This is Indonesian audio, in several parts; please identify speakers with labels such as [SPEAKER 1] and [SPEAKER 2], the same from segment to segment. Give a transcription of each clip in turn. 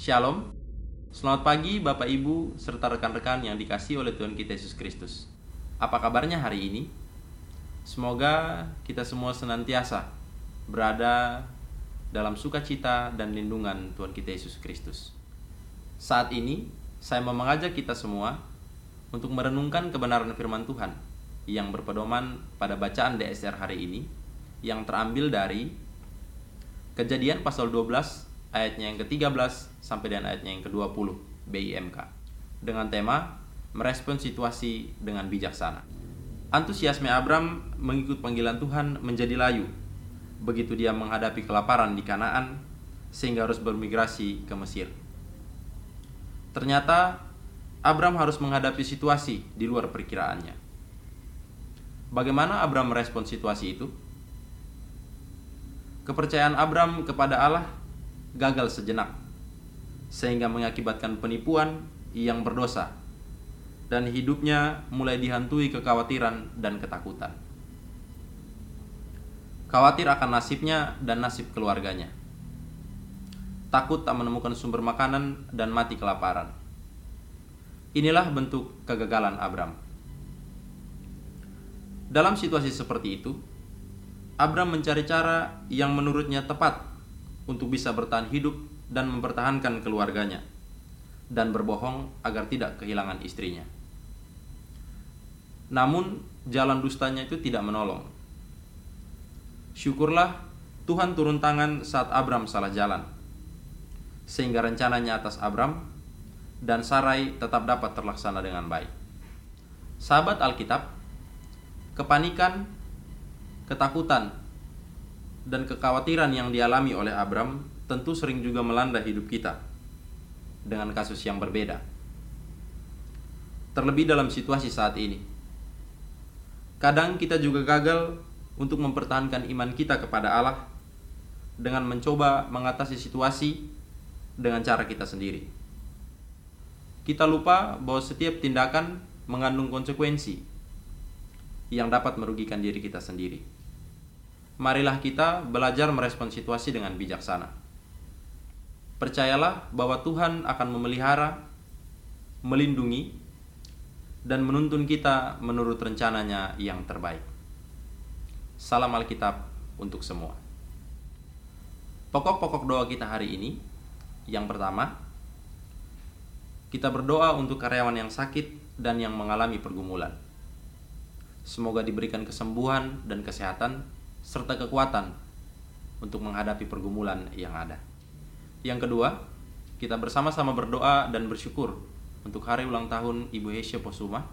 [SPEAKER 1] Shalom. Selamat pagi Bapak Ibu serta rekan-rekan yang dikasih oleh Tuhan kita Yesus Kristus. Apa kabarnya hari ini? Semoga kita semua senantiasa berada dalam sukacita dan lindungan Tuhan kita Yesus Kristus. Saat ini, saya mau mengajak kita semua untuk merenungkan kebenaran firman Tuhan yang berpedoman pada bacaan DSR hari ini yang terambil dari Kejadian pasal 12 ayatnya yang ke-13 sampai dengan ayatnya yang ke-20 BIMK dengan tema merespon situasi dengan bijaksana. Antusiasme Abram mengikut panggilan Tuhan menjadi layu begitu dia menghadapi kelaparan di Kanaan sehingga harus bermigrasi ke Mesir. Ternyata Abram harus menghadapi situasi di luar perkiraannya. Bagaimana Abram merespon situasi itu? Kepercayaan Abram kepada Allah gagal sejenak, sehingga mengakibatkan penipuan yang berdosa, dan hidupnya mulai dihantui kekhawatiran dan ketakutan. Khawatir akan nasibnya dan nasib keluarganya. Takut tak menemukan sumber makanan dan mati kelaparan. Inilah bentuk kegagalan Abram. Dalam situasi seperti itu, Abram mencari cara yang menurutnya tepat untuk bisa bertahan hidup dan mempertahankan keluarganya, dan berbohong agar tidak kehilangan istrinya. Namun, jalan dustanya itu tidak menolong. Syukurlah Tuhan turun tangan saat Abram salah jalan, sehingga rencananya atas Abram dan Sarai tetap dapat terlaksana dengan baik. Sahabat Alkitab, kepanikan, ketakutan, dan kekhawatiran yang dialami oleh Abram tentu sering juga melanda hidup kita dengan kasus yang berbeda. Terlebih dalam situasi saat ini. Kadang kita juga gagal untuk mempertahankan iman kita kepada Allah dengan mencoba mengatasi situasi dengan cara kita sendiri. Kita lupa bahwa setiap tindakan mengandung konsekuensi yang dapat merugikan diri kita sendiri marilah kita belajar merespon situasi dengan bijaksana. Percayalah bahwa Tuhan akan memelihara, melindungi, dan menuntun kita menurut rencananya yang terbaik. Salam Alkitab untuk semua. Pokok-pokok doa kita hari ini, yang pertama, kita berdoa untuk karyawan yang sakit dan yang mengalami pergumulan. Semoga diberikan kesembuhan dan kesehatan serta kekuatan untuk menghadapi pergumulan yang ada. Yang kedua, kita bersama-sama berdoa dan bersyukur untuk hari ulang tahun Ibu Hesya Posuma.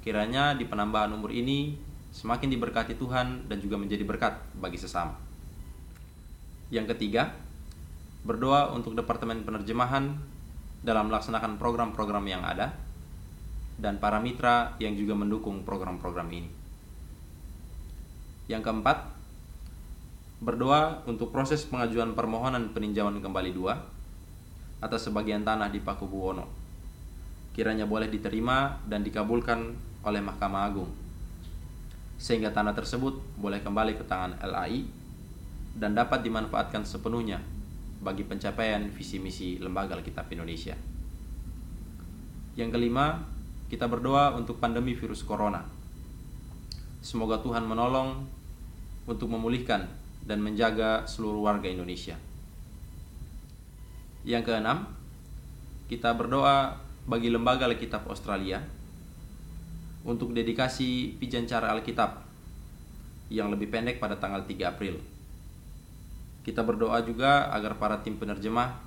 [SPEAKER 1] Kiranya di penambahan umur ini semakin diberkati Tuhan dan juga menjadi berkat bagi sesama. Yang ketiga, berdoa untuk Departemen Penerjemahan dalam melaksanakan program-program yang ada dan para mitra yang juga mendukung program-program ini. Yang keempat, berdoa untuk proses pengajuan permohonan peninjauan kembali dua atas sebagian tanah di Paku Buwono. Kiranya boleh diterima dan dikabulkan oleh Mahkamah Agung. Sehingga tanah tersebut boleh kembali ke tangan LAI dan dapat dimanfaatkan sepenuhnya bagi pencapaian visi misi Lembaga Alkitab Indonesia. Yang kelima, kita berdoa untuk pandemi virus corona. Semoga Tuhan menolong untuk memulihkan dan menjaga seluruh warga Indonesia. Yang keenam, kita berdoa bagi Lembaga Alkitab Australia untuk dedikasi pijancara Alkitab yang lebih pendek pada tanggal 3 April. Kita berdoa juga agar para tim penerjemah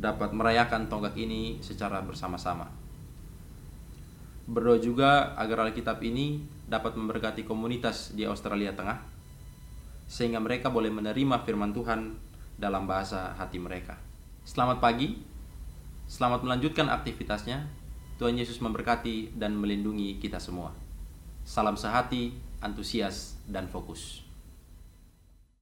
[SPEAKER 1] dapat merayakan tonggak ini secara bersama-sama. Berdoa juga agar Alkitab ini dapat memberkati komunitas di Australia Tengah sehingga mereka boleh menerima firman Tuhan dalam bahasa hati mereka. Selamat pagi, selamat melanjutkan aktivitasnya. Tuhan Yesus memberkati dan melindungi kita semua. Salam sehati, antusias, dan fokus.